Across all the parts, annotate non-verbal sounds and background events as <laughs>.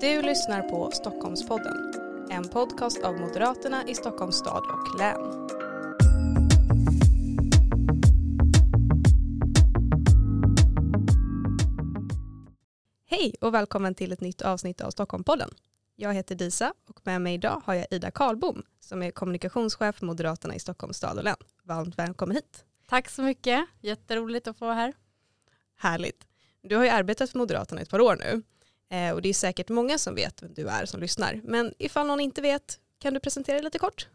Du lyssnar på Stockholmspodden, en podcast av Moderaterna i Stockholms stad och län. Hej och välkommen till ett nytt avsnitt av Stockholmpodden. Jag heter Disa och med mig idag har jag Ida Karlbom som är kommunikationschef för Moderaterna i Stockholms stad och län. Varmt välkommen hit. Tack så mycket, jätteroligt att få vara här. Härligt. Du har ju arbetat för Moderaterna i ett par år nu eh, och det är säkert många som vet vem du är som lyssnar. Men ifall någon inte vet, kan du presentera dig lite kort?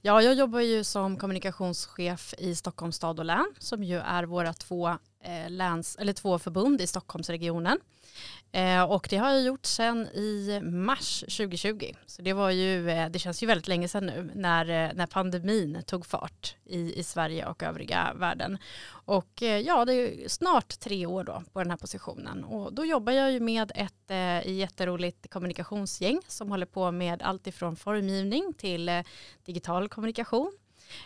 Ja, jag jobbar ju som kommunikationschef i Stockholms stad och län som ju är våra två, eh, läns, eller två förbund i Stockholmsregionen. Eh, och det har jag gjort sedan i mars 2020. Så det var ju, eh, det känns ju väldigt länge sedan nu när, eh, när pandemin tog fart i, i Sverige och övriga världen. Och eh, ja, det är snart tre år då på den här positionen. Och då jobbar jag ju med ett eh, jätteroligt kommunikationsgäng som håller på med allt ifrån formgivning till eh, digital kommunikation.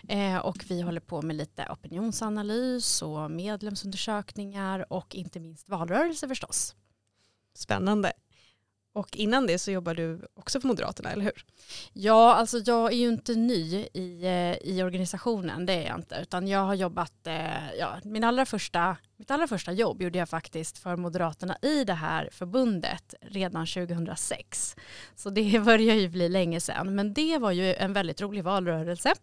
Eh, och vi håller på med lite opinionsanalys och medlemsundersökningar och inte minst valrörelse förstås. Spännande. Och innan det så jobbar du också för Moderaterna, eller hur? Ja, alltså jag är ju inte ny i, eh, i organisationen, det är jag inte. Utan jag har jobbat, eh, ja, min allra första, mitt allra första jobb gjorde jag faktiskt för Moderaterna i det här förbundet redan 2006. Så det <laughs> börjar ju bli länge sedan. Men det var ju en väldigt rolig valrörelse.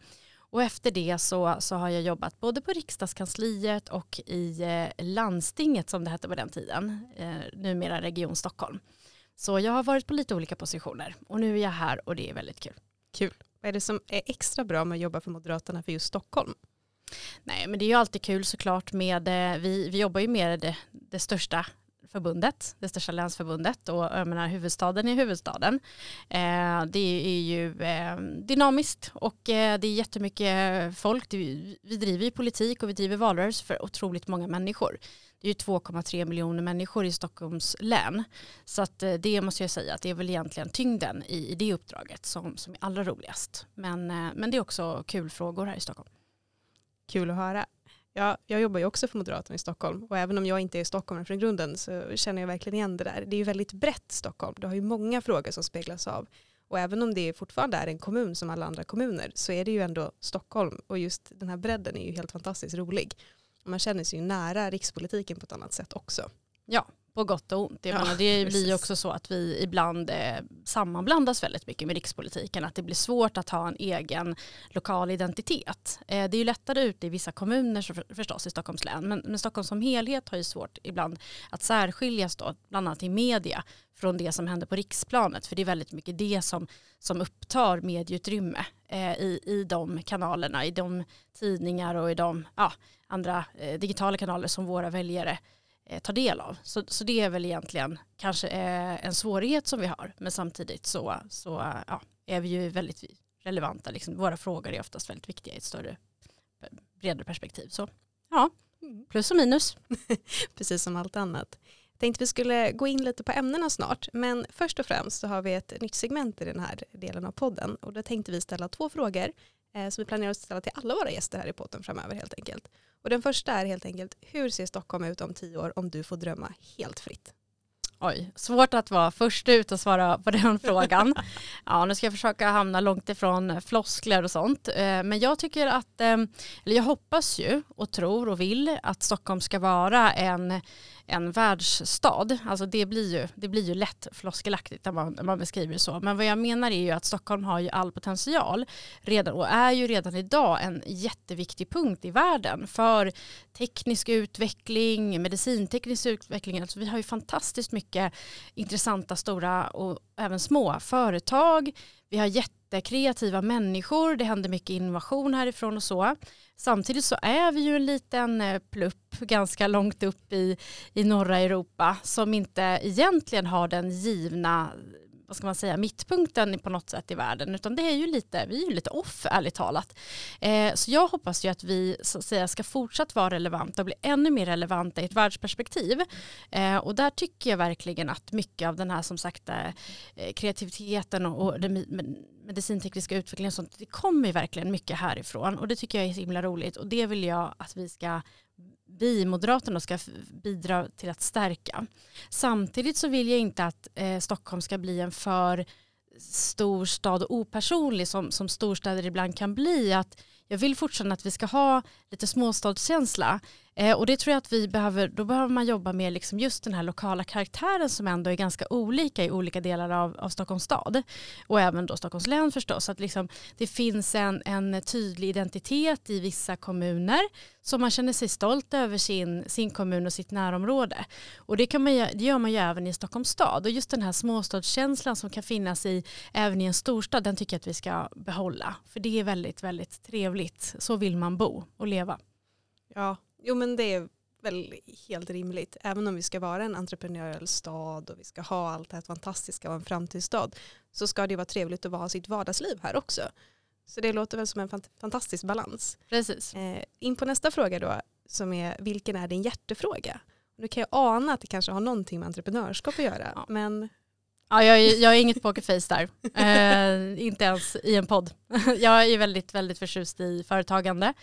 Och efter det så, så har jag jobbat både på riksdagskansliet och i eh, landstinget som det hette på den tiden, eh, numera Region Stockholm. Så jag har varit på lite olika positioner och nu är jag här och det är väldigt kul. Kul. Vad är det som är extra bra med att jobba för Moderaterna för just Stockholm? Nej men det är ju alltid kul såklart med, eh, vi, vi jobbar ju med det, det största förbundet, det största länsförbundet och jag menar, huvudstaden är huvudstaden. Eh, det är ju eh, dynamiskt och eh, det är jättemycket folk. Vi, vi driver ju politik och vi driver valrörelse för otroligt många människor. Det är ju 2,3 miljoner människor i Stockholms län. Så att eh, det måste jag säga att det är väl egentligen tyngden i, i det uppdraget som, som är allra roligast. Men, eh, men det är också kul frågor här i Stockholm. Kul att höra. Ja, jag jobbar ju också för Moderaterna i Stockholm och även om jag inte är stockholmare från grunden så känner jag verkligen igen det där. Det är ju väldigt brett Stockholm. det har ju många frågor som speglas av och även om det fortfarande är en kommun som alla andra kommuner så är det ju ändå Stockholm och just den här bredden är ju helt fantastiskt rolig. Man känner sig ju nära rikspolitiken på ett annat sätt också. Ja, på gott och ont. Jag Ja, menar, det precis. blir ju också så att vi ibland eh, sammanblandas väldigt mycket med rikspolitiken. Att det blir svårt att ha en egen lokal identitet. Eh, det är ju lättare ute i vissa kommuner så för, förstås i Stockholms län. Men, men Stockholm som helhet har ju svårt ibland att särskiljas då, bland annat i media från det som händer på riksplanet. För det är väldigt mycket det som, som upptar medieutrymme eh, i, i de kanalerna, i de tidningar och i de ja, andra eh, digitala kanaler som våra väljare ta del av. Så, så det är väl egentligen kanske eh, en svårighet som vi har. Men samtidigt så, så eh, ja, är vi ju väldigt relevanta. Liksom. Våra frågor är oftast väldigt viktiga i ett större, bredare perspektiv. Så ja, plus och minus. <laughs> Precis som allt annat. Jag tänkte vi skulle gå in lite på ämnena snart men först och främst så har vi ett nytt segment i den här delen av podden och då tänkte vi ställa två frågor eh, Eh, som vi planerar att ställa till alla våra gäster här i podden framöver helt enkelt. Och den första är helt enkelt hur ser Stockholm ut om tio år om du får drömma helt fritt? Oj, svårt att vara först ut och svara på den <laughs> frågan. Ja, nu ska jag försöka hamna långt ifrån floskler och sånt. Eh, men jag tycker att, eh, eller jag hoppas ju och tror och vill att Stockholm ska vara en, en världsstad. Alltså det blir ju, det blir ju lätt floskelaktigt när man, när man beskriver det så. Men vad jag menar är ju att Stockholm har ju all potential redan och är ju redan idag en jätteviktig punkt i världen för teknisk utveckling, medicinteknisk utveckling. Alltså vi har ju fantastiskt mycket intressanta stora och även små företag. Vi har jättekreativa människor, det händer mycket innovation härifrån och så. Samtidigt så är vi ju en liten eh, plupp ganska långt upp i, i norra Europa som inte egentligen har den givna vad ska man säga, mittpunkten på något sätt i världen utan det är ju lite, vi är ju lite off ärligt talat. Eh, så jag hoppas ju att vi så att säga, ska fortsatt vara relevanta och bli ännu mer relevanta i ett världsperspektiv. Eh, och där tycker jag verkligen att mycket av den här som sagt eh, kreativiteten och, och den medicintekniska utvecklingen och sånt, det kommer ju verkligen mycket härifrån och det tycker jag är så himla roligt och det vill jag att vi ska vi i Moderaterna ska bidra till att stärka. Samtidigt så vill jag inte att eh, Stockholm ska bli en för stor stad och opersonlig som, som storstäder ibland kan bli. Att jag vill fortfarande att vi ska ha lite småstadskänsla. Eh, och det tror jag att vi behöver, då behöver man jobba med liksom just den här lokala karaktären som ändå är ganska olika i olika delar av, av Stockholms stad. Och även då Stockholms län förstås. Att liksom, det finns en, en tydlig identitet i vissa kommuner som man känner sig stolt över sin, sin kommun och sitt närområde. Och det, kan man, det gör man ju även i Stockholms stad. Och just den här småstadskänslan som kan finnas i, även i en storstad, den tycker jag att vi ska behålla. För det är väldigt, väldigt trevligt. Så vill man bo och leva. Ja, Jo men det är väl helt rimligt. Även om vi ska vara en entreprenöriell stad och vi ska ha allt det här fantastiska och en framtidsstad så ska det vara trevligt att ha sitt vardagsliv här också. Så det låter väl som en fant fantastisk balans. Precis. Eh, in på nästa fråga då som är vilken är din hjärtefråga? Nu kan jag ana att det kanske har någonting med entreprenörskap att göra ja. men Ja, jag, jag är inget pokerface där, eh, inte ens i en podd. <laughs> jag är väldigt, väldigt förtjust i företagande,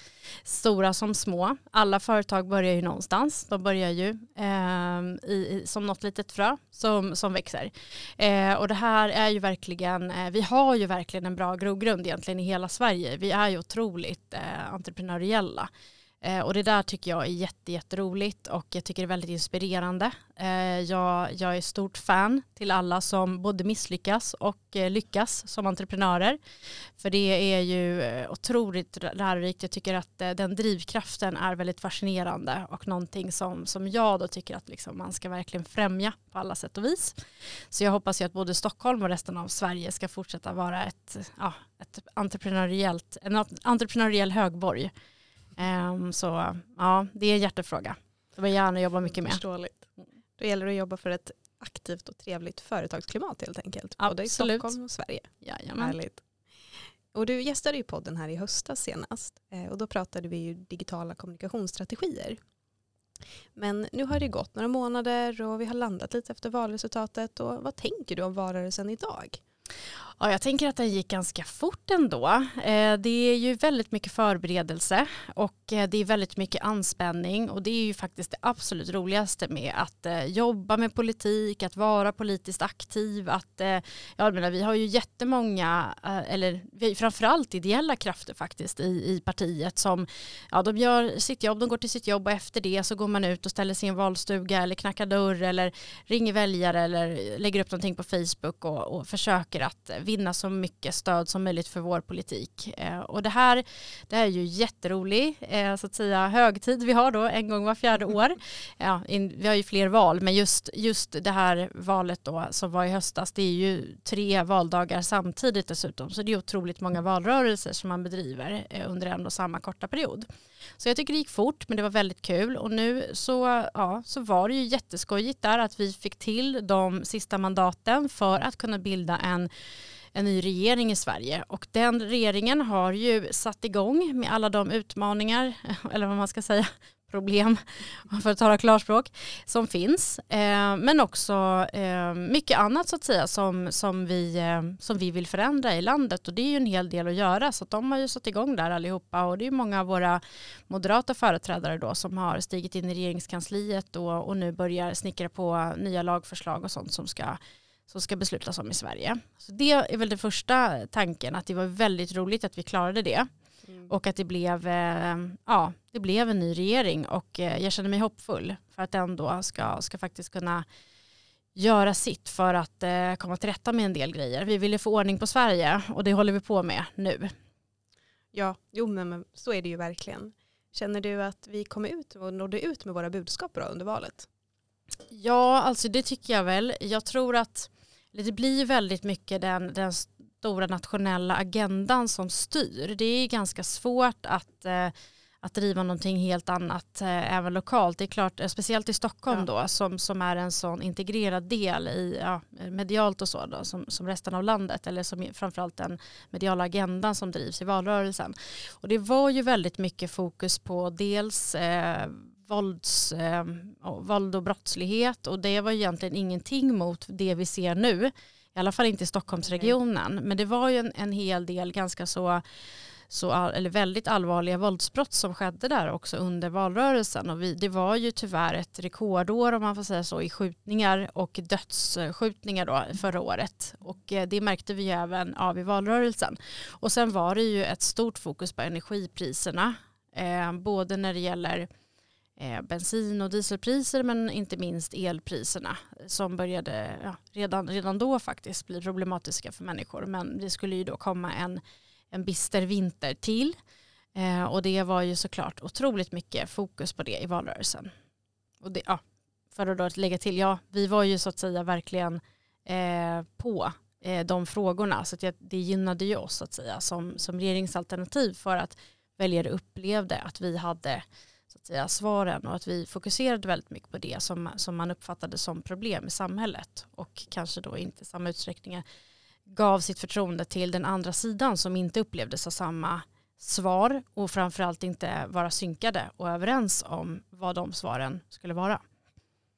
stora som små. Alla företag börjar ju någonstans. De börjar ju eh, i, som något litet frö som, som växer. Eh, och det här är ju verkligen, eh, vi har ju verkligen en bra grogrund egentligen i hela Sverige. Vi är ju otroligt eh, entreprenöriella. Eh, och det där tycker jag är jätte, jätteroligt och jag tycker det är väldigt inspirerande. Eh, jag, jag är stort fan till alla som både misslyckas och eh, lyckas som entreprenörer. För det är ju otroligt lärorikt. Jag tycker att den drivkraften är väldigt fascinerande och någonting som, som jag då tycker att liksom man ska verkligen främja på alla sätt och vis. Så jag hoppas ju att både Stockholm och resten av Sverige ska fortsätta vara ett, ja, ett entreprenöriellt, en entreprenöriell högborg Um, så ja, det är en hjärtefråga. Vill jag gärna jobba mycket med. Förståeligt. Då gäller det att jobba för ett aktivt och trevligt företagsklimat helt enkelt. Absolut. Både i Stockholm och Sverige. Jajamän. Härligt. Och du gästade ju podden här i höstas senast eh, och då pratade vi ju digitala kommunikationsstrategier. Men nu har det gått några månader och vi har landat lite efter valresultatet och vad tänker du om valrörelsen idag? Ja, jag tänker att det gick ganska fort ändå. Eh, det är ju väldigt mycket förberedelse och eh, det är väldigt mycket anspänning och det är ju faktiskt det absolut roligaste med att eh, jobba med politik, att vara politiskt aktiv, att jag menar, vi har ju jättemånga, eller vi, framförallt ideella krafter faktiskt i, i partiet som, ja de gör sitt jobb, de går till sitt jobb och efter det så går man ut och ställer sig i en valstuga eller knackar dörr eller ringer väljare eller lägger upp någonting på Facebook och, och försöker att vinna så mycket stöd som möjligt för vår politik. Eh, och det här det här är ju jätterolig eh, så att säga, högtid vi har då en gång var fjärde <laughs> år. Ja, in, vi har ju fler val men just, just det här valet då som var i höstas det är ju tre valdagar samtidigt dessutom så det är otroligt många valrörelser som man bedriver eh, under en och samma korta period. Så jag tycker det gick fort men det var väldigt kul och nu så, ja, så var det ju jätteskojigt där att vi fick till de sista mandaten för att kunna bilda en en ny regering i Sverige. Och den regeringen har ju satt igång med alla de utmaningar, <laughs> eller vad man ska säga, <laughs> problem, <laughs> för att tala klarspråk, som finns. Eh, men också eh, mycket annat så att säga som, som, vi, eh, som vi vill förändra i landet. Och det är ju en hel del att göra. Så att de har ju satt igång där allihopa. Och det är många av våra moderata företrädare då som har stigit in i regeringskansliet och, och nu börjar snickra på nya lagförslag och sånt som ska som ska beslutas om i Sverige. Så det är väl den första tanken, att det var väldigt roligt att vi klarade det. Mm. Och att det blev, eh, ja, det blev en ny regering och eh, jag känner mig hoppfull för att den då ska, ska faktiskt kunna göra sitt för att eh, komma till rätta med en del grejer. Vi ville få ordning på Sverige och det håller vi på med nu. Ja, jo men så är det ju verkligen. Känner du att vi kom ut och nådde ut med våra budskap bra under valet? Ja, alltså det tycker jag väl. Jag tror att det blir väldigt mycket den, den stora nationella agendan som styr. Det är ganska svårt att, eh, att driva någonting helt annat eh, även lokalt. Det är klart, eh, speciellt i Stockholm ja. då som, som är en sån integrerad del i ja, medialt och så då, som, som resten av landet eller som framförallt den mediala agendan som drivs i valrörelsen. Och det var ju väldigt mycket fokus på dels eh, vålds, eh, våld och brottslighet och det var egentligen ingenting mot det vi ser nu. I alla fall inte i Stockholmsregionen. Men det var ju en, en hel del ganska så så eller väldigt allvarliga våldsbrott som skedde där också under valrörelsen. Och vi, det var ju tyvärr ett rekordår om man får säga så i skjutningar och dödsskjutningar då förra året. Och eh, det märkte vi även av i valrörelsen. Och sen var det ju ett stort fokus på energipriserna. Eh, både när det gäller eh, bensin och dieselpriser men inte minst elpriserna som började ja, redan, redan då faktiskt bli problematiska för människor. Men det skulle ju då komma en en bister vinter till. Eh, och det var ju såklart otroligt mycket fokus på det i valrörelsen. Och det, ja, för att då lägga till, ja, vi var ju så att säga verkligen eh, på eh, de frågorna. Så att det, det gynnade ju oss så att säga som, som regeringsalternativ för att väljare upplevde att vi hade att säga, svaren och att vi fokuserade väldigt mycket på det som, som man uppfattade som problem i samhället och kanske då inte i samma utsträckning gav sitt förtroende till den andra sidan som inte upplevdes ha samma svar och framförallt inte vara synkade och överens om vad de svaren skulle vara.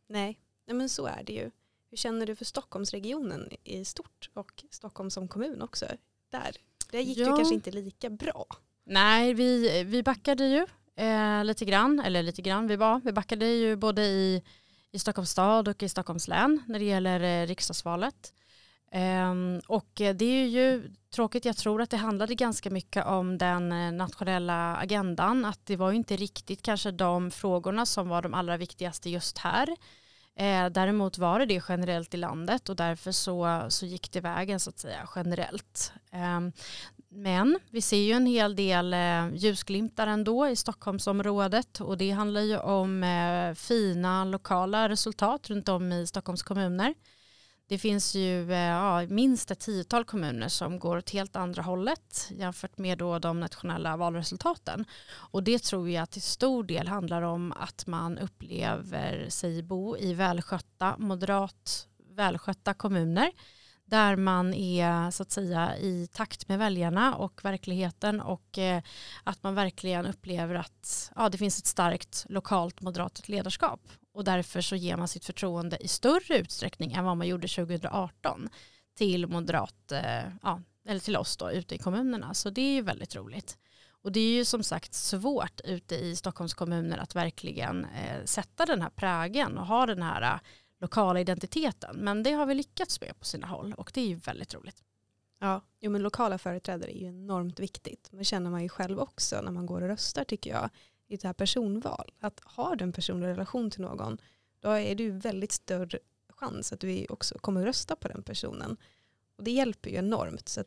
Nej, men så är det ju. Hur känner du för Stockholmsregionen i stort och Stockholm som kommun också? Där, det gick ja. ju kanske inte lika bra. Nej, vi, vi backade ju eh, lite grann, eller lite grann, vi, var, vi backade ju både i, i Stockholms stad och i Stockholms län när det gäller eh, riksdagsvalet. Um, och eh, det är ju tråkigt, jag tror att det handlade ganska mycket om den eh, nationella agendan, att det var ju inte riktigt kanske de frågorna som var de allra viktigaste just här. Eh, däremot var det det generellt i landet och därför så, så gick det vägen så att säga generellt. Ehm, men vi ser ju en hel del eh, ljusglimtar ändå i Stockholmsområdet och det handlar ju om eh, fina lokala resultat runt om i Stockholms kommuner. Det finns ju eh, ja, minst ett tiotal kommuner som går åt helt andra hållet jämfört med då de nationella valresultaten. Och det tror jag till stor del handlar om att man upplever sig bo i välskötta, moderat välskötta kommuner där man är så att säga i takt med väljarna och verkligheten och eh, att man verkligen upplever att ja, det finns ett starkt lokalt moderat ledarskap och därför så ger man sitt förtroende i större utsträckning än vad man gjorde 2018 till moderat, eh, ja, eller till oss då ute i kommunerna. Så det är ju väldigt roligt. Och det är ju som sagt svårt ute i Stockholms kommuner att verkligen eh, sätta den här prägen och ha den här lokala identiteten. Men det har vi lyckats med på sina håll och det är ju väldigt roligt. Ja, jo, men lokala företrädare är ju enormt viktigt. Det känner man ju själv också när man går och röstar tycker jag i det här personval. Att har du en personlig relation till någon då är det ju väldigt större chans att vi också kommer rösta på den personen. Och det hjälper ju enormt. Så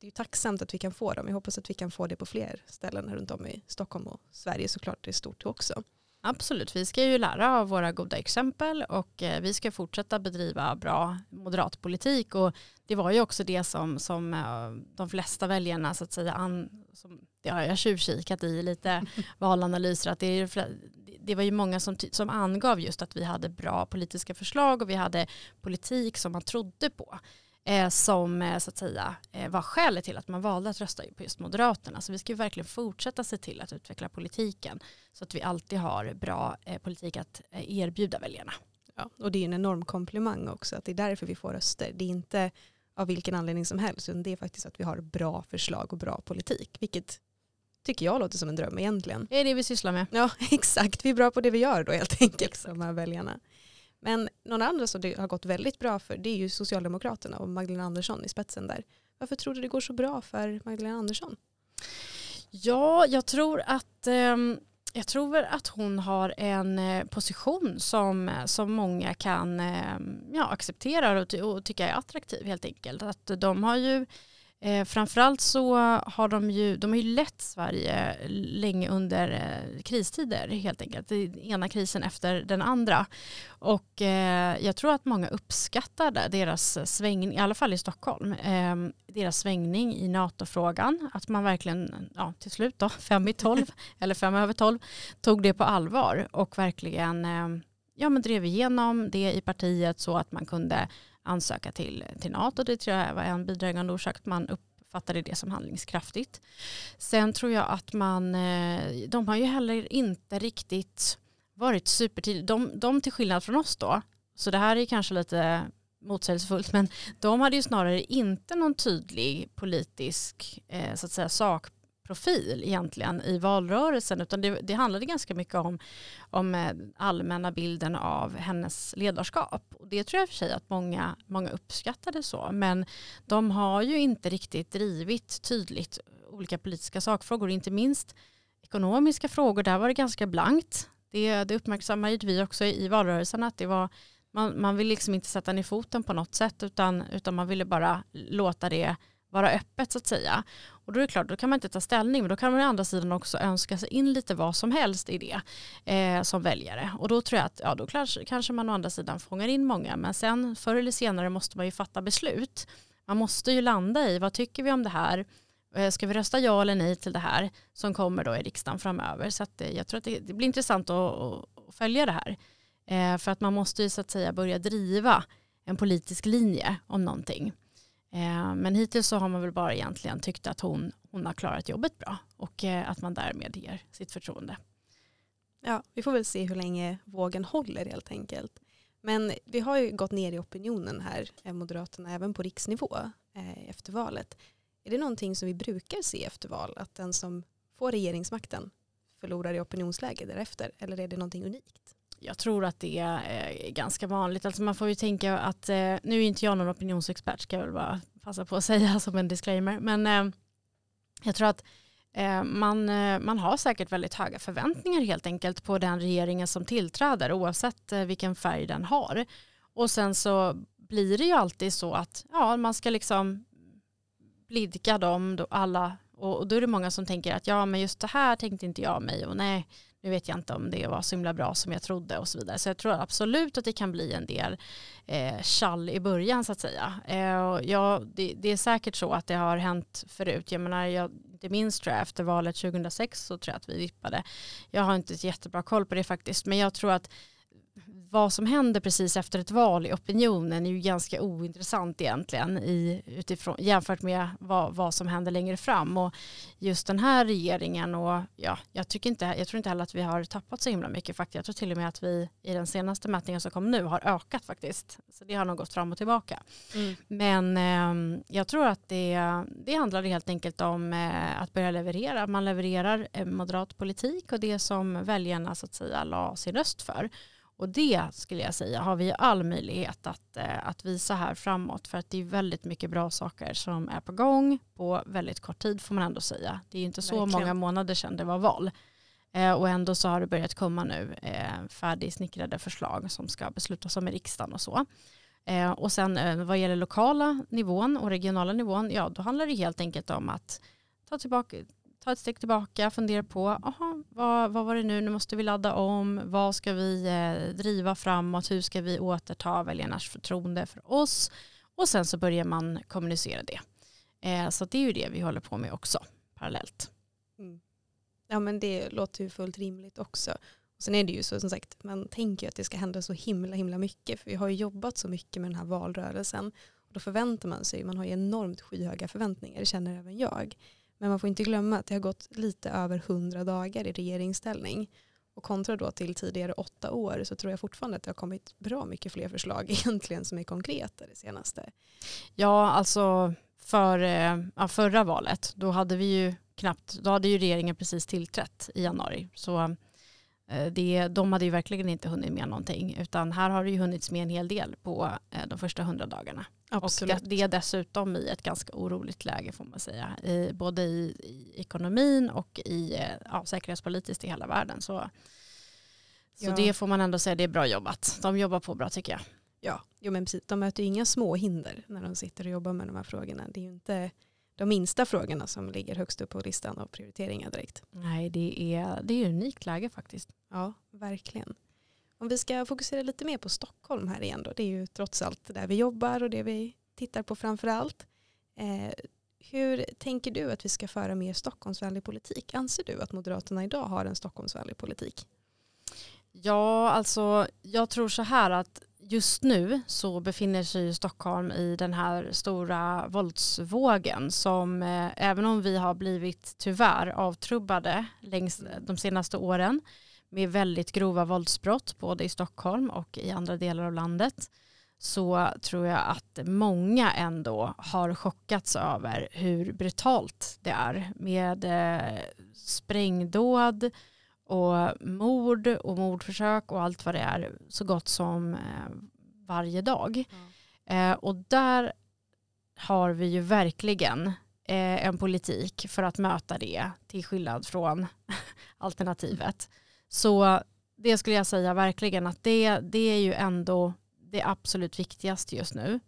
det är tacksamt att vi kan få dem. Jag hoppas att vi kan få det på fler ställen runt om i Stockholm och Sverige såklart det är stort också. Absolut, vi ska ju lära av våra goda exempel och eh, vi ska fortsätta bedriva bra moderat politik. Och det var ju också det som, som eh, de flesta väljarna så att säga an, som, det har jag tjuvkikat i lite <laughs> valanalyser att det, det var ju många som, som angav just att vi hade bra politiska förslag och vi hade politik som man trodde på som eh, så att säga eh, var skälet till att man valde att rösta på just Moderaterna. Så vi ska ju verkligen fortsätta se till att utveckla politiken så att vi alltid har bra eh, politik att eh, erbjuda väljarna. Ja, och det är en enorm komplimang också att det är därför vi får röster. Det är inte av vilken anledning som helst utan det är faktiskt att vi har bra förslag och bra politik vilket tycker jag låter som en dröm egentligen. Det är det vi sysslar med. Ja <laughs> exakt, vi är bra på det vi gör då helt enkelt, de här väljarna. Men någon andra som det har gått väldigt bra för det är ju Socialdemokraterna och Magdalena Andersson i spetsen där. Varför tror du det går så bra för Magdalena Andersson? Ja, jag tror att ehm, jag tror att hon har en eh, position som, som många kan ehm, ja, acceptera och, och tycka är attraktiv helt enkelt. Att de har ju Eh, framförallt så har de ju, de har ju lett Sverige länge under eh, kristider helt enkelt. Den ena krisen efter den andra. Och eh, jag tror att många uppskattade deras svängning, i alla fall i Stockholm, eh, deras svängning i NATO-frågan. Att man verkligen, ja till slut då, <laughs> fem i tolv <laughs> eller fem över tolv, tog det på allvar och verkligen eh, ja, men drev igenom det i partiet så att man kunde ansöka till, till NATO. Det tror jag var en bidragande orsak att man uppfattade det som handlingskraftigt. Sen tror jag att man, eh, de har ju heller inte riktigt varit supertidiga. De, de till skillnad från oss då, så det här är kanske lite motsägelsefullt, men de hade ju snarare inte någon tydlig politisk eh, så att säga, sak profil egentligen i valrörelsen utan det, det handlade ganska mycket om, om eh, allmänna bilden av hennes ledarskap. Och det tror jag för sig att många, många uppskattade så men de har ju inte riktigt drivit tydligt olika politiska sakfrågor, inte minst ekonomiska frågor, där var det ganska blankt. Det, det uppmärksammade vi också i valrörelsen att det var man, man vill liksom inte sätta ner foten på något sätt utan, utan man ville bara låta det vara öppet så att säga. Och då är det klart, då kan man inte ta ställning men då kan man å andra sidan också önska sig in lite vad som helst i det eh, som väljare. Och då tror jag att ja, då kanske, kanske man å andra sidan fångar in många men sen förr eller senare måste man ju fatta beslut. Man måste ju landa i vad tycker vi om det här eh, Ska vi rösta ja eller nej till det här som kommer då i riksdagen framöver? Så att, eh, jag tror att det, blir intressant att, att, följa det här. Eh, för att man måste ju så att säga börja driva en politisk linje om någonting. Eh, men hittills så har man väl bara egentligen tyckt att hon, hon har klarat jobbet bra och eh, att man därmed ger sitt förtroende. Ja, vi får väl se hur länge vågen håller helt enkelt. Men vi har ju gått ner i opinionen här, eh, Moderaterna, även på riksnivå efter valet. Är det någonting som vi brukar se efter val, att den som får regeringsmakten förlorar i opinionsläge därefter, eller är det någonting unikt? Jag tror att det eh, är ganska vanligt. Alltså man får ju tänka att, eh, nu är inte jag någon opinionsexpert ska jag väl bara passa på att <laughs> säga som en disclaimer, men eh, jag tror att man, man har säkert väldigt höga förväntningar helt enkelt på den regeringen som tillträder oavsett vilken färg den har. Och sen så blir det ju alltid så att ja, man ska liksom blidka dem, då alla, och då är det många som tänker att ja men just det här tänkte inte jag mig och nej nu vet jag inte om det var så himla bra som jag trodde och så vidare. Så jag tror absolut att det kan bli en del eh, i början så att säga. Eh, ja, det, det, är säkert så att det har hänt förut. Jag menar, jag, det minns tror jag efter valet 2006 så tror jag att vi vippade. Jag har inte ett jättebra koll på det faktiskt, men jag tror att vad som händer precis efter ett val i opinionen är ju ganska ointressant egentligen i, utifrån, jämfört med vad, vad som händer längre fram. Och just den här regeringen och ja, jag, tycker inte, jag tror inte heller att vi har tappat så himla mycket faktiskt. Jag tror till och med att vi i den senaste mätningen som kom nu har ökat faktiskt. Så det har nog gått fram och tillbaka. Mm. Men eh, jag tror att det, det handlar helt enkelt om eh, att börja leverera. Man levererar eh, moderat politik och det som väljarna så att säga la sin röst för. Och det skulle jag säga har vi all möjlighet att, eh, att visa här framåt för att det är väldigt mycket bra saker som är på gång på väldigt kort tid får man ändå säga. Det är inte så Verkligen. många månader sedan det var val. Eh, och ändå så har det börjat komma nu eh, färdigsnickrade förslag som ska beslutas om i riksdagen och så. och sen vad gäller lokala nivån och regionala nivån, ja då handlar det helt enkelt om att ta tillbaka, ta ett steg tillbaka, fundera på aha, vad, vad var det nu, nu måste vi ladda om, vad ska vi eh, driva framåt, hur ska vi återta väljarnas förtroende för oss och sen så börjar man kommunicera det. Eh, så det är ju det vi håller på med också parallellt. Mm. Ja men det låter ju fullt rimligt också. Och sen är det ju så som sagt, man tänker ju att det ska hända så himla himla mycket för vi har ju jobbat så mycket med den här valrörelsen och då förväntar man sig, man har ju enormt skyhöga förväntningar, det känner även jag. Men man får inte glömma att det har gått lite över hundra dagar i regeringsställning. Och kontra då till tidigare åtta år så tror jag fortfarande att det har kommit bra mycket fler förslag <laughs> egentligen som är konkreta det senaste. Ja, alltså för eh, ja, förra valet då hade vi ju knappt, då hade ju regeringen precis tillträtt i januari. Så det, de hade ju verkligen inte hunnit med någonting utan här har det ju hunnits med en hel del på eh, de första hundra dagarna. Absolut. Och det är dessutom i ett ganska oroligt läge får man säga. I, både i, i ekonomin och i eh, ja, säkerhetspolitiskt i hela världen. Så, så ja. det får man ändå säga det är bra jobbat. De jobbar på bra tycker jag. Ja, jo, men precis. de möter ju inga små hinder när de sitter och jobbar med de här frågorna. Det är ju inte de minsta frågorna som ligger högst upp på listan av prioriteringar direkt. Nej, det är, det är unikt läge faktiskt. Ja, verkligen. Om vi ska fokusera lite mer på Stockholm här igen då. Det är ju trots allt där vi jobbar och det vi tittar på framför allt. Eh, hur tänker du att vi ska föra mer Stockholmsvänlig politik? Anser du att Moderaterna idag har en Stockholmsvänlig politik? Ja, alltså jag tror så här att just nu så befinner sig Stockholm i den här stora våldsvågen som eh, även om vi har blivit tyvärr avtrubbade längs de senaste åren med väldigt grova våldsbrott både i Stockholm och i andra delar av landet så tror jag att många ändå har chockats över hur brutalt det är med eh, sprängdåd och mord och mordförsök och allt vad det är så gott som eh, varje dag. Mm. Och där har vi ju verkligen eh, en politik för att möta det till skillnad från <laughs> alternativet. Så det skulle jag säga verkligen att det, det är ju ändå det absolut viktigaste just nu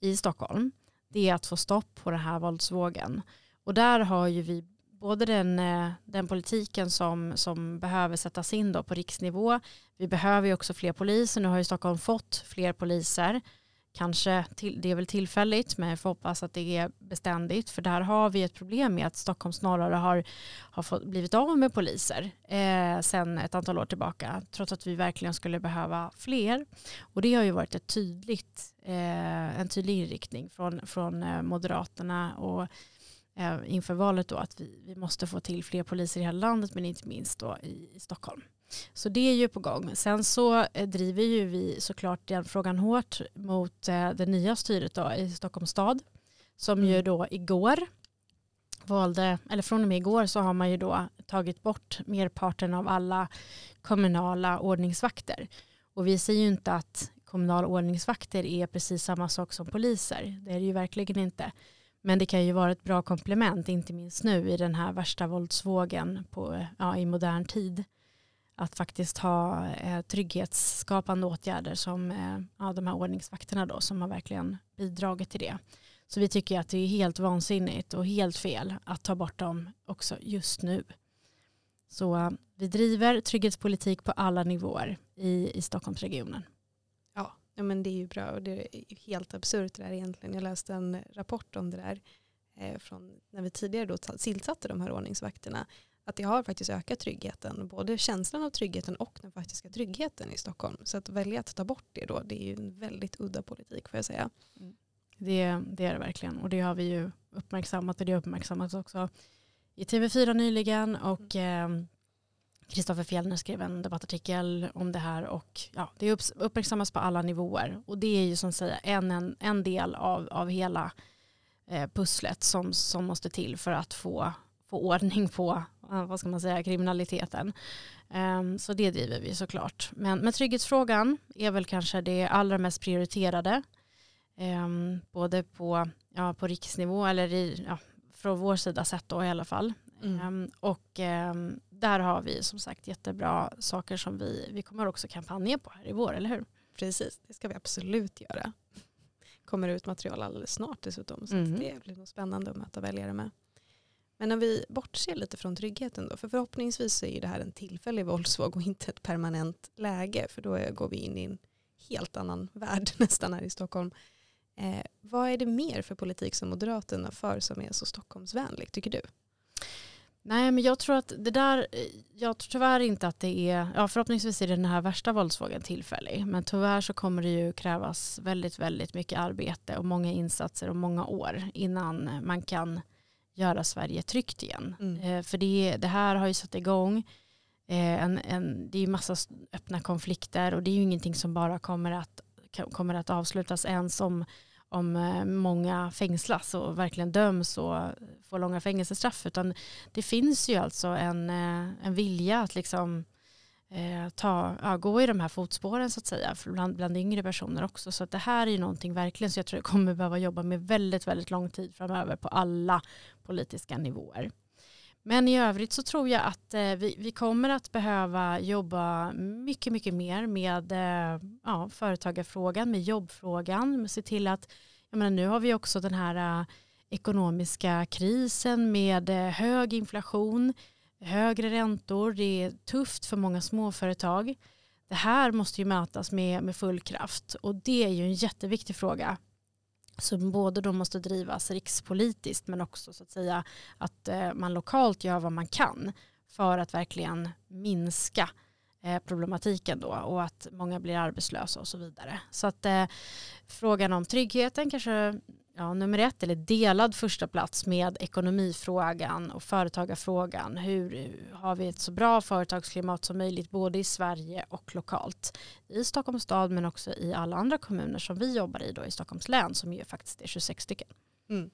i Stockholm. Det är att få stopp på den här våldsvågen. Och där har ju vi både den, eh, den politiken som, som behöver sättas in då på riksnivå. Vi behöver ju också fler poliser. Nu har ju Stockholm fått fler poliser kanske till, det är väl tillfälligt men jag får hoppas att det är beständigt för där har vi ett problem med att Stockholm snarare har, har fått, blivit av med poliser eh, sen ett antal år tillbaka trots att vi verkligen skulle behöva fler och det har ju varit ett tydligt, eh, en tydlig inriktning från, från eh, Moderaterna och eh, inför valet då att vi, vi måste få till fler poliser i hela landet men inte minst då i, i Stockholm. Så det är ju på gång. Sen så eh, driver ju vi såklart den frågan hårt mot eh, det nya styret då i Stockholms stad som ju mm. då igår valde, eller från och med igår så har man ju då tagit bort merparten av alla kommunala ordningsvakter. Och vi säger ju inte att kommunala ordningsvakter är precis samma sak som poliser. Det är det ju verkligen inte. Men det kan ju vara ett bra komplement, inte minst nu i den här värsta våldsvågen på, ja, i modern tid att faktiskt ha eh, trygghetsskapande åtgärder som eh, ja, de här ordningsvakterna då som har verkligen bidragit till det. Så vi tycker att det är helt vansinnigt och helt fel att ta bort dem också just nu. Så eh, vi driver trygghetspolitik på alla nivåer i, i Stockholmsregionen. Ja, men det är ju bra och det är helt absurt det där egentligen. Jag läste en rapport om det där eh, från när vi tidigare då tillsatte de här ordningsvakterna att det har faktiskt ökat tryggheten, både känslan av tryggheten och den faktiska tryggheten i Stockholm. Så att välja att ta bort det då, det är ju en väldigt udda politik får jag säga. Mm. Det, det är det verkligen och det har vi ju uppmärksammat och det har uppmärksammats också i TV4 nyligen och mm. eh, Fjellner skrev en debattartikel om det här och ja, det uppmärksammas på alla nivåer och det är ju som säger en, en, en del av, av hela eh, pusslet som, som måste till för att få få ordning på vad ska man säga, kriminaliteten. Um, så det driver vi såklart. Men, men trygghetsfrågan är väl kanske det allra mest prioriterade. Um, både på, ja, på riksnivå eller i, ja, från vår sida sett då i alla fall. Mm. Um, och där har vi som sagt jättebra saker som vi, vi kommer också kampanja på här i vår, eller hur? Precis, det ska vi absolut göra. Kommer ut material alldeles snart dessutom. Så mm. det blir nog spännande att möta väljare med. Men när vi bortser lite från tryggheten då, för förhoppningsvis är det här en tillfällig våldsvåg och inte ett permanent läge, för då går vi in i en helt annan värld <laughs> nästan här i Stockholm. Eh, vad är det mer för politik som Moderaterna för som är så Stockholmsvänlig, tycker du? Nej, men jag tror att det där, jag tror tyvärr inte att det är, ja förhoppningsvis är den här värsta våldsvågen tillfällig, men tyvärr så kommer det ju krävas väldigt, väldigt mycket arbete och många insatser och många år innan man kan göra Sverige tryggt igen. Mm. Eh, för det, det här har ju satt igång eh, en, en, det är ju massa öppna konflikter och det är ju ingenting som bara kommer att, kommer att avslutas ens om, om eh, många fängslas och verkligen döms och får långa fängelsestraff utan det finns ju alltså en, eh, en vilja att liksom eh, ta, ja, gå i de här fotspåren så att säga bland, bland yngre personer också. Så att det här är ju någonting verkligen som jag tror jag kommer behöva jobba med väldigt, väldigt lång tid framöver på alla politiska nivåer. Men i övrigt så tror jag att eh, vi, vi kommer att behöva jobba mycket, mycket mer med eh, ja, företagarfrågan, med jobbfrågan, med se till att, jag menar nu har vi också den här eh, ekonomiska krisen med eh, hög inflation högre räntor, det är tufft för många småföretag. Det här måste ju mötas med, med full kraft. Och det är ju en jätteviktig fråga som både då måste drivas rikspolitiskt men också så att säga att eh, man lokalt gör vad man kan för att verkligen minska eh, problematiken då och att många blir arbetslösa och så vidare. Så att eh, frågan om tryggheten kanske ja, nummer ett eller delad första plats med ekonomifrågan och företagarfrågan. Hur har vi ett så bra företagsklimat som möjligt både i Sverige och lokalt i Stockholms stad men också i alla andra kommuner som vi jobbar i då i Stockholms län som ju faktiskt är 26 stycken. Mm.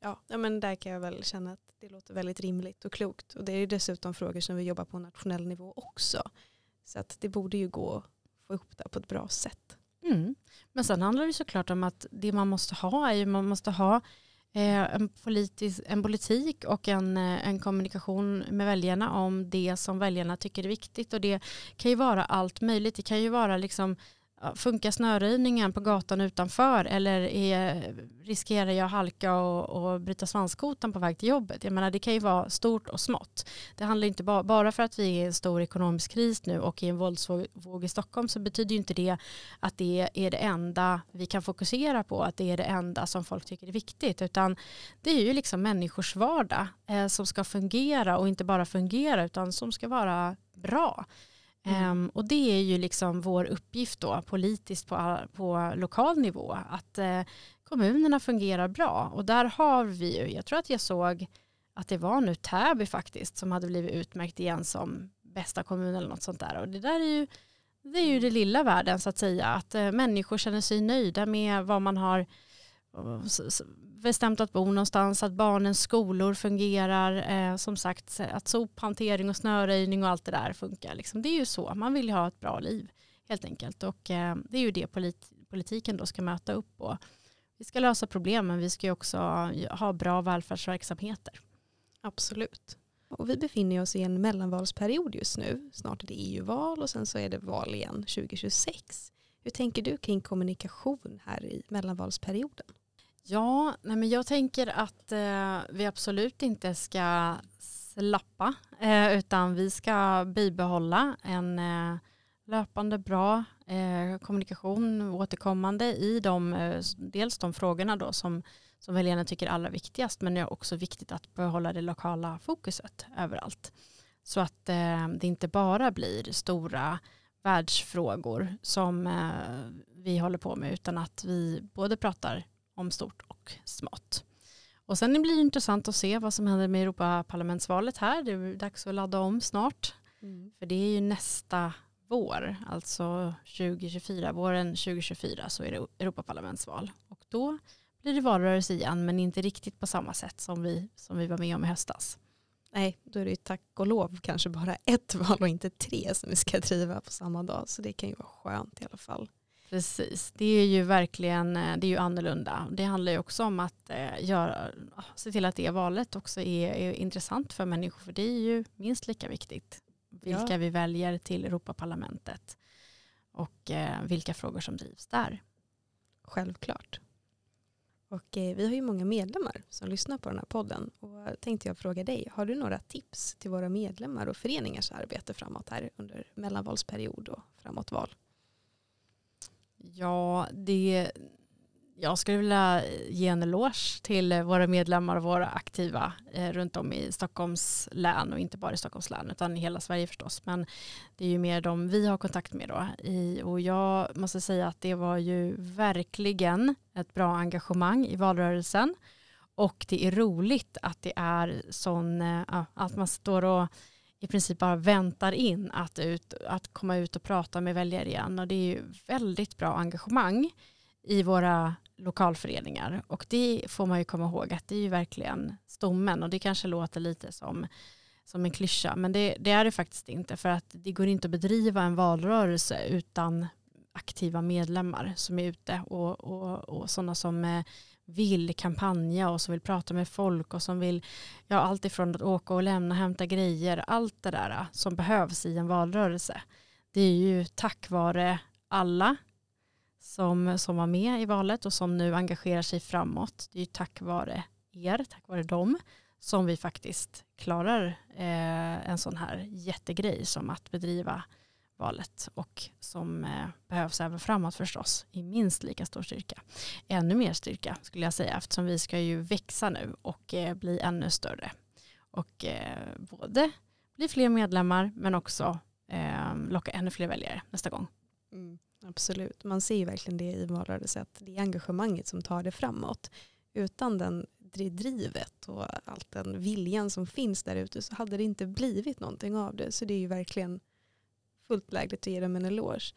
Ja, men där kan jag väl känna att det låter väldigt rimligt och klokt. Och det är ju dessutom frågor som vi jobbar på nationell nivå också. Så att det borde ju gå att få ihop det på ett bra sätt. Mm. Men sen handlar det såklart om att det man måste ha är ju man måste ha eh, en, politisk, en politik och en, eh, en kommunikation med väljarna om det som väljarna tycker är viktigt. Och det kan ju vara allt möjligt. Det kan ju vara liksom funkar snöröjningen på gatan utanför eller är, riskerar jag halka och, och bryta svanskotan på väg till jobbet? Jag menar det kan ju vara stort och smått. Det handlar inte bara, bara för att vi är i en stor ekonomisk kris nu och i en våldsvåg i Stockholm så betyder ju inte det att det är det enda vi kan fokusera på, att det är det enda som folk tycker är viktigt, utan det är ju liksom människors vardag eh, som ska fungera och inte bara fungera utan som ska vara bra. Mm. Um, och det är ju liksom vår uppgift då politiskt på, på lokal nivå att uh, kommunerna fungerar bra. Och där har vi ju, jag tror att jag såg att det var nu Täby faktiskt som hade blivit utmärkt igen som bästa kommun eller något sånt där. Och det där är ju det är ju det lilla världen så att säga att uh, människor känner sig nöjda med vad man har bestämt att bo någonstans, att barnens skolor fungerar, eh, som sagt att sophantering och snöröjning och allt det där funkar. Liksom. Det är ju så, man vill ju ha ett bra liv helt enkelt och eh, det är ju det polit politiken då ska möta upp på. Vi ska lösa problemen, vi ska ju också ha bra välfärdsverksamheter. Absolut. Och vi befinner oss i en mellanvalsperiod just nu. Snart är det EU-val och sen så är det val igen 2026. Hur tänker du kring kommunikation här i mellanvalsperioden? Ja, nej men jag tänker att eh, vi absolut inte ska slappa eh, utan vi ska bibehålla en eh, löpande bra eh, kommunikation återkommande i de, eh, dels de frågorna då som, som väljarna tycker är allra viktigast men det är också viktigt att behålla det lokala fokuset överallt. Så att eh, det inte bara blir stora världsfrågor som eh, vi håller på med utan att vi både pratar om stort och smått. Och sen blir det intressant att se vad som händer med Europaparlamentsvalet här. Det är dags att ladda om snart. Mm. För det är ju nästa vår, alltså 2024, våren 2024 så är det Europaparlamentsval. Och då blir det valrörelse igen men inte riktigt på samma sätt som vi, som vi var med om i höstas. Nej, då är det ju tack och lov kanske bara ett val och inte tre som vi ska driva på samma dag. Så det kan ju vara skönt i alla fall. Precis, det är ju verkligen eh, det är ju annorlunda. Det handlar ju också om att eh, göra, se till att det valet också är, är intressant för människor. För det är ju minst lika viktigt vilka ja. vi väljer till Europaparlamentet och eh, vilka frågor som drivs där. Självklart. Och eh, vi har ju många medlemmar som lyssnar på den här podden. Och tänkte jag fråga dig, har du några tips till våra medlemmar och föreningars arbete framåt här under mellanvalsperiod och framåt val? Ja, det, jag skulle vilja ge en eloge till eh, våra medlemmar och våra aktiva eh, runt om i Stockholms län och inte bara i Stockholms län utan i hela Sverige förstås. Men det är ju mer de vi har kontakt med då. I, och jag måste säga att det var ju verkligen ett bra engagemang i valrörelsen. Och det är roligt att det är sån, eh, att man står och i princip bara väntar in att, ut, att komma ut och prata med väljare igen. Och det är ju väldigt bra engagemang i våra lokalföreningar. Och det får man ju komma ihåg att det är ju verkligen stommen. Och det kanske låter lite som, som en klyscha. Men det, det är det faktiskt inte. För att det går inte att bedriva en valrörelse utan aktiva medlemmar som är ute och, och, och sådana som eh, vill kampanja och som vill prata med folk och som vill, ja allt ifrån att åka och lämna, hämta grejer, allt det där äh, som behövs i en valrörelse. Det är ju tack vare alla som, som var med i valet och som nu engagerar sig framåt. Det är ju tack vare er, tack vare dem som vi faktiskt klarar eh, en sån här jättegrej som att bedriva valet och som eh, behövs även framåt förstås i minst lika stor styrka. Ännu mer styrka skulle jag säga eftersom vi ska ju växa nu och eh, bli ännu större. Och eh, både bli fler medlemmar men också eh, locka ännu fler väljare nästa gång. Mm. Absolut, man ser ju verkligen det i valrörelsen att det är engagemanget som tar det framåt. Utan den det drivet och allt den viljan som finns där ute så hade det inte blivit någonting av det. Så det är ju verkligen fullt lägligt att ge dem en eloge.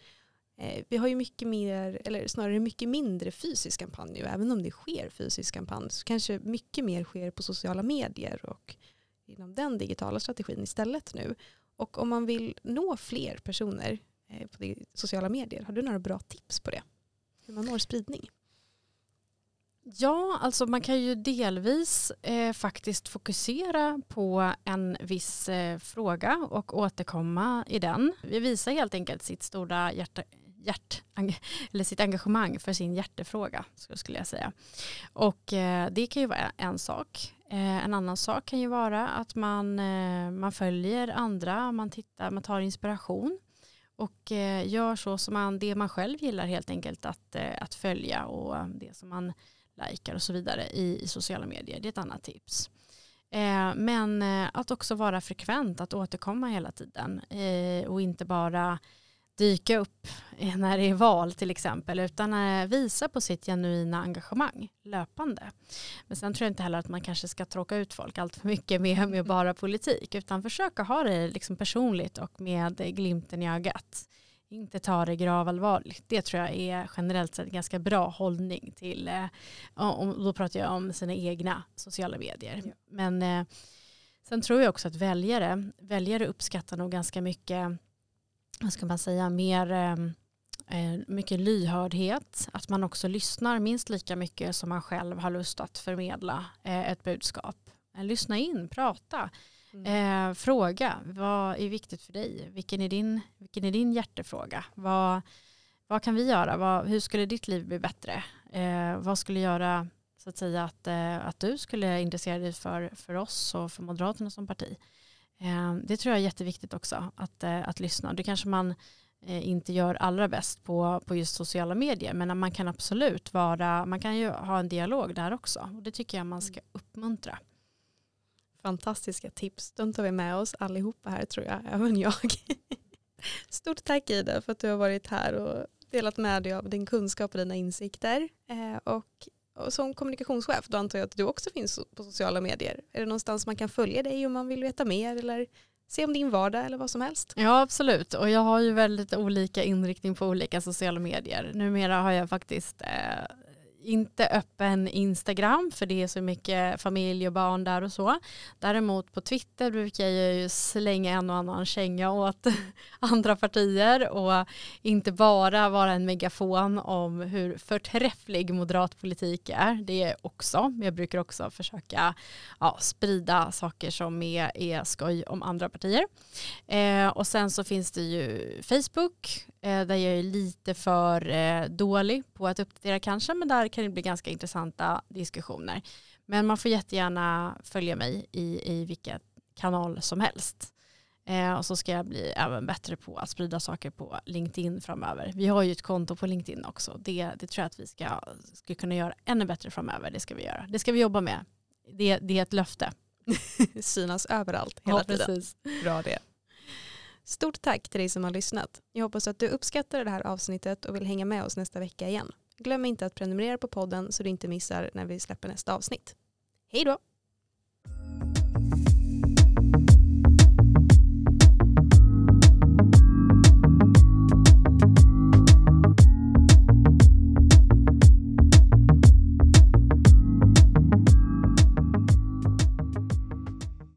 Eh, vi har ju mycket mer, eller snarare mycket mindre fysisk kampanj nu, även om det sker fysisk kampanj så kanske mycket mer sker på sociala medier och inom den digitala strategin istället nu. Och om man vill nå fler personer eh, på sociala medier, har du några bra tips på det? Hur man når spridning? Ja, alltså man kan ju delvis eh, faktiskt fokusera på en viss eh, fråga och återkomma i den. Vi visar helt enkelt sitt stora hjärta, hjärt, eller sitt engagemang för sin hjärtefråga skulle jag säga. Och eh, det kan ju vara en sak. Eh, en annan sak kan ju vara att man, eh, man följer andra, man, tittar, man tar inspiration och eh, gör så som man, det man själv gillar helt enkelt att, eh, att följa och det som man likar och så vidare i, i sociala medier. Det är ett annat tips. Eh, men eh, att också vara frekvent, att återkomma hela tiden eh, och inte bara dyka upp eh, när det är val till exempel utan eh, visa på sitt genuina engagemang löpande. Men sen tror jag inte heller att man kanske ska tråka ut folk allt för mycket med, med bara politik utan försöka ha det liksom personligt och med eh, glimten i ögat inte ta det gravallvarligt. Det tror jag är generellt sett en ganska bra hållning till, eh, och då pratar jag om sina egna sociala medier. Ja. Men eh, sen tror jag också att väljare, väljare uppskattar nog ganska mycket, vad ska man säga, mer eh, eh, mycket lyhördhet, att man också lyssnar minst lika mycket som man själv har lust att förmedla eh, ett budskap. Lyssna in, prata. Mm. Eh, fråga, vad är viktigt för dig? Vilken är din, vilken är din hjärtefråga? Vad, vad kan vi göra? Vad, hur skulle ditt liv bli bättre? Eh, vad skulle göra så att, säga, att, eh, att du skulle intressera dig för, för oss och för Moderaterna som parti? Eh, det tror jag är jätteviktigt också, att, eh, att lyssna. Det kanske man eh, inte gör allra bäst på, på just sociala medier, men man kan absolut vara, man kan ju ha en dialog där också. Och det tycker jag man ska uppmuntra fantastiska tips. De tar vi med oss allihopa här tror jag, <laughs> även jag. Stort tack Ida för att du har varit här och delat med dig av din kunskap och dina insikter. Eh, och, och, som kommunikationschef, då antar jag att du också finns på sociala medier. Är det någonstans man kan följa dig om man vill veta mer eller se om din vardag eller vad som helst? Ja absolut och jag har ju väldigt olika inriktning på olika sociala medier. Numera har jag faktiskt eh, inte öppen Instagram för det är så mycket familj och barn där och så. Däremot på Twitter brukar jag ju slänga en och annan känga åt <laughs> andra partier och inte bara vara en megafon om hur förträfflig moderat politik är. Det är också, jag brukar också försöka ja, sprida saker som är, är skoj om andra partier. Eh, och sen så finns det ju Facebook där jag är lite för eh, dålig på att uppdatera kanske men där kan det bli ganska intressanta diskussioner. Men man får jättegärna följa mig i, i vilket kanal som helst. Eh, och så ska jag bli även bättre på att sprida saker på LinkedIn framöver. Vi har ju ett konto på LinkedIn också. Det, det tror jag att vi ska, ska kunna göra ännu bättre framöver. Det ska vi göra. Det ska vi jobba med. Det, det är ett löfte. <laughs> Synas överallt hela ja, tiden. Precis. Bra det. Stort tack till dig som har lyssnat. Jag hoppas att du uppskattar det här avsnittet och vill hänga med oss nästa vecka igen. Glöm inte att prenumerera på podden så du inte missar när vi släpper nästa avsnitt. Hej då!